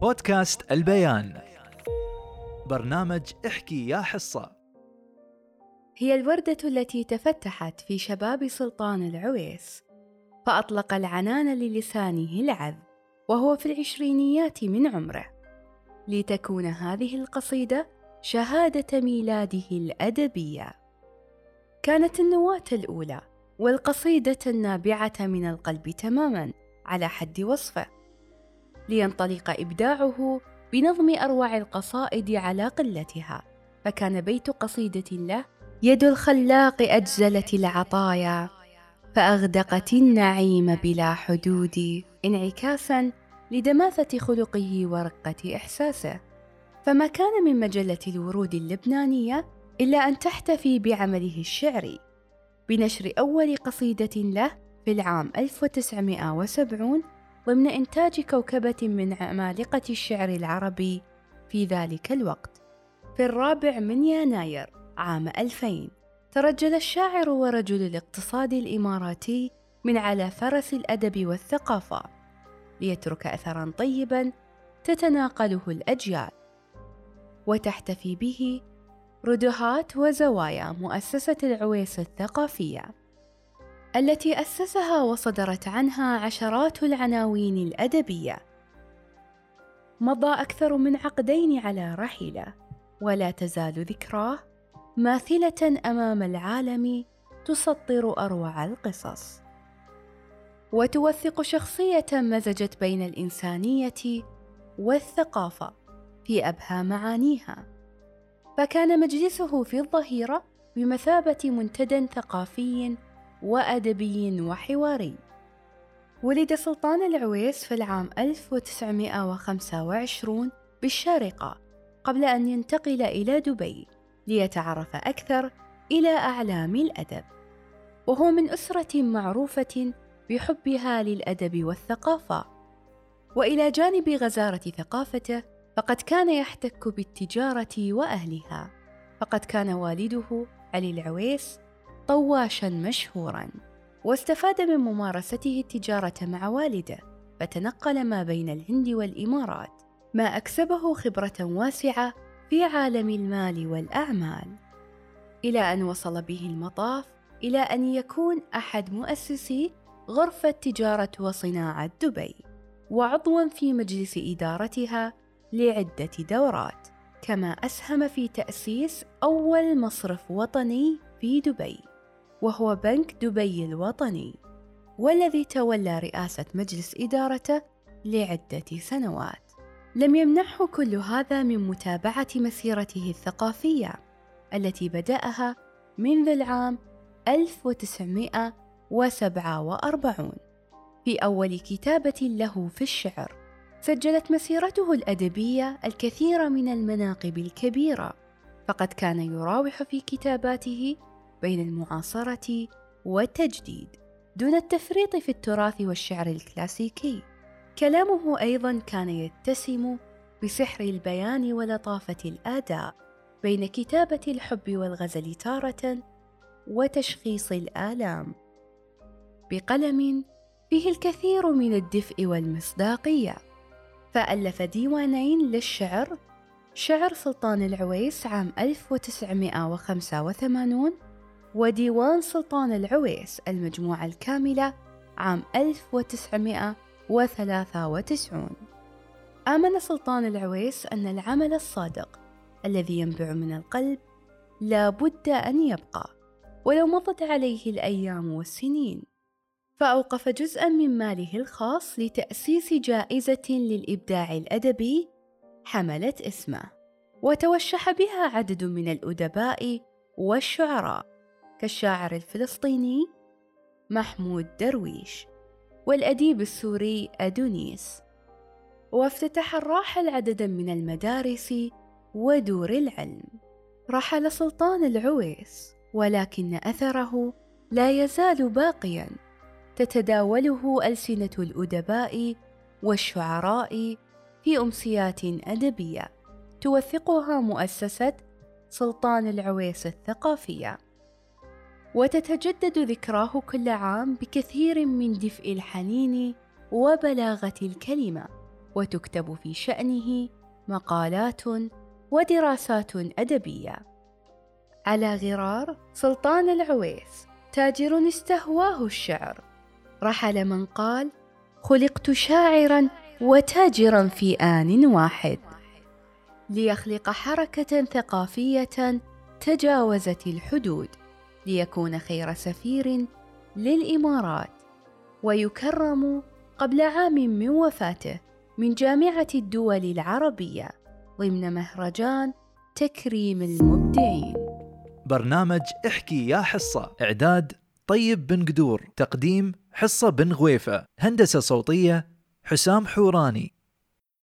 بودكاست البيان. برنامج احكي يا حصة. هي الوردة التي تفتحت في شباب سلطان العويس فأطلق العنان للسانه العذب وهو في العشرينيات من عمره لتكون هذه القصيدة شهادة ميلاده الأدبية. كانت النواة الأولى والقصيدة النابعة من القلب تماما على حد وصفه. لينطلق إبداعه بنظم أروع القصائد على قلتها فكان بيت قصيدة له يد الخلاق أجزلت العطايا فأغدقت النعيم بلا حدود انعكاسا لدماثة خلقه ورقة إحساسه. فما كان من مجلة الورود اللبنانية إلا أن تحتفي بعمله الشعري بنشر أول قصيدة له في العام 1970 ضمن إنتاج كوكبة من عمالقة الشعر العربي في ذلك الوقت. في الرابع من يناير عام 2000 ترجل الشاعر ورجل الاقتصاد الإماراتي من على فرس الأدب والثقافة ليترك أثرا طيبا تتناقله الأجيال. وتحتفي به ردهات وزوايا مؤسسة العويس الثقافية. التي أسسها وصدرت عنها عشرات العناوين الأدبية. مضى أكثر من عقدين على رحيله ولا تزال ذكراه ماثلة أمام العالم تسطر أروع القصص. وتوثق شخصية مزجت بين الإنسانية والثقافة في أبهى معانيها. فكان مجلسه في الظهيرة بمثابة منتدى ثقافي وأدبي وحواري. ولد سلطان العويس في العام 1925 بالشارقة قبل أن ينتقل إلى دبي ليتعرف أكثر إلى أعلام الأدب. وهو من أسرة معروفة بحبها للأدب والثقافة. وإلى جانب غزارة ثقافته فقد كان يحتك بالتجارة وأهلها. فقد كان والده علي العويس طواشا مشهورا واستفاد من ممارسته التجارة مع والده فتنقل ما بين الهند والإمارات ما أكسبه خبرة واسعة في عالم المال والأعمال. إلى أن وصل به المطاف إلى أن يكون أحد مؤسسي غرفة تجارة وصناعة دبي وعضوا في مجلس إدارتها لعدة دورات كما أسهم في تأسيس أول مصرف وطني في دبي. وهو بنك دبي الوطني والذي تولى رئاسة مجلس إدارته لعدة سنوات. لم يمنعه كل هذا من متابعة مسيرته الثقافية التي بدأها منذ العام 1947 في أول كتابة له في الشعر سجلت مسيرته الأدبية الكثير من المناقب الكبيرة فقد كان يراوح في كتاباته بين المعاصرة والتجديد دون التفريط في التراث والشعر الكلاسيكي. كلامه أيضا كان يتسم بسحر البيان ولطافة الآداء بين كتابة الحب والغزل تارة وتشخيص الآلام بقلم فيه الكثير من الدفء والمصداقية. فألف ديوانين للشعر شعر سلطان العويس عام 1985 وديوان سلطان العويس المجموعة الكاملة عام 1993 آمن سلطان العويس أن العمل الصادق الذي ينبع من القلب لا بد أن يبقى ولو مضت عليه الأيام والسنين. فأوقف جزءا من ماله الخاص لتأسيس جائزة للإبداع الأدبي حملت اسمه وتوشح بها عدد من الأدباء والشعراء. كالشاعر الفلسطيني محمود درويش والأديب السوري أدونيس. وافتتح الراحل عددا من المدارس ودور العلم. رحل سلطان العويس ولكن أثره لا يزال باقيا. تتداوله ألسنة الأدباء والشعراء في أمسيات أدبية. توثقها مؤسسة سلطان العويس الثقافية. وتتجدد ذكراه كل عام بكثير من دفء الحنين وبلاغة الكلمة وتكتب في شأنه مقالات ودراسات أدبية. على غرار سلطان العويس تاجر استهواه الشعر. رحل من قال خلقت شاعرا وتاجرا في آن واحد ليخلق حركة ثقافية تجاوزت الحدود. ليكون خير سفير للإمارات ويكرم قبل عام من وفاته من جامعة الدول العربية ضمن مهرجان تكريم المبدعين. برنامج احكي يا حصة. إعداد طيب بن قدور. تقديم حصة بن غويفة. هندسة صوتية حسام حوراني.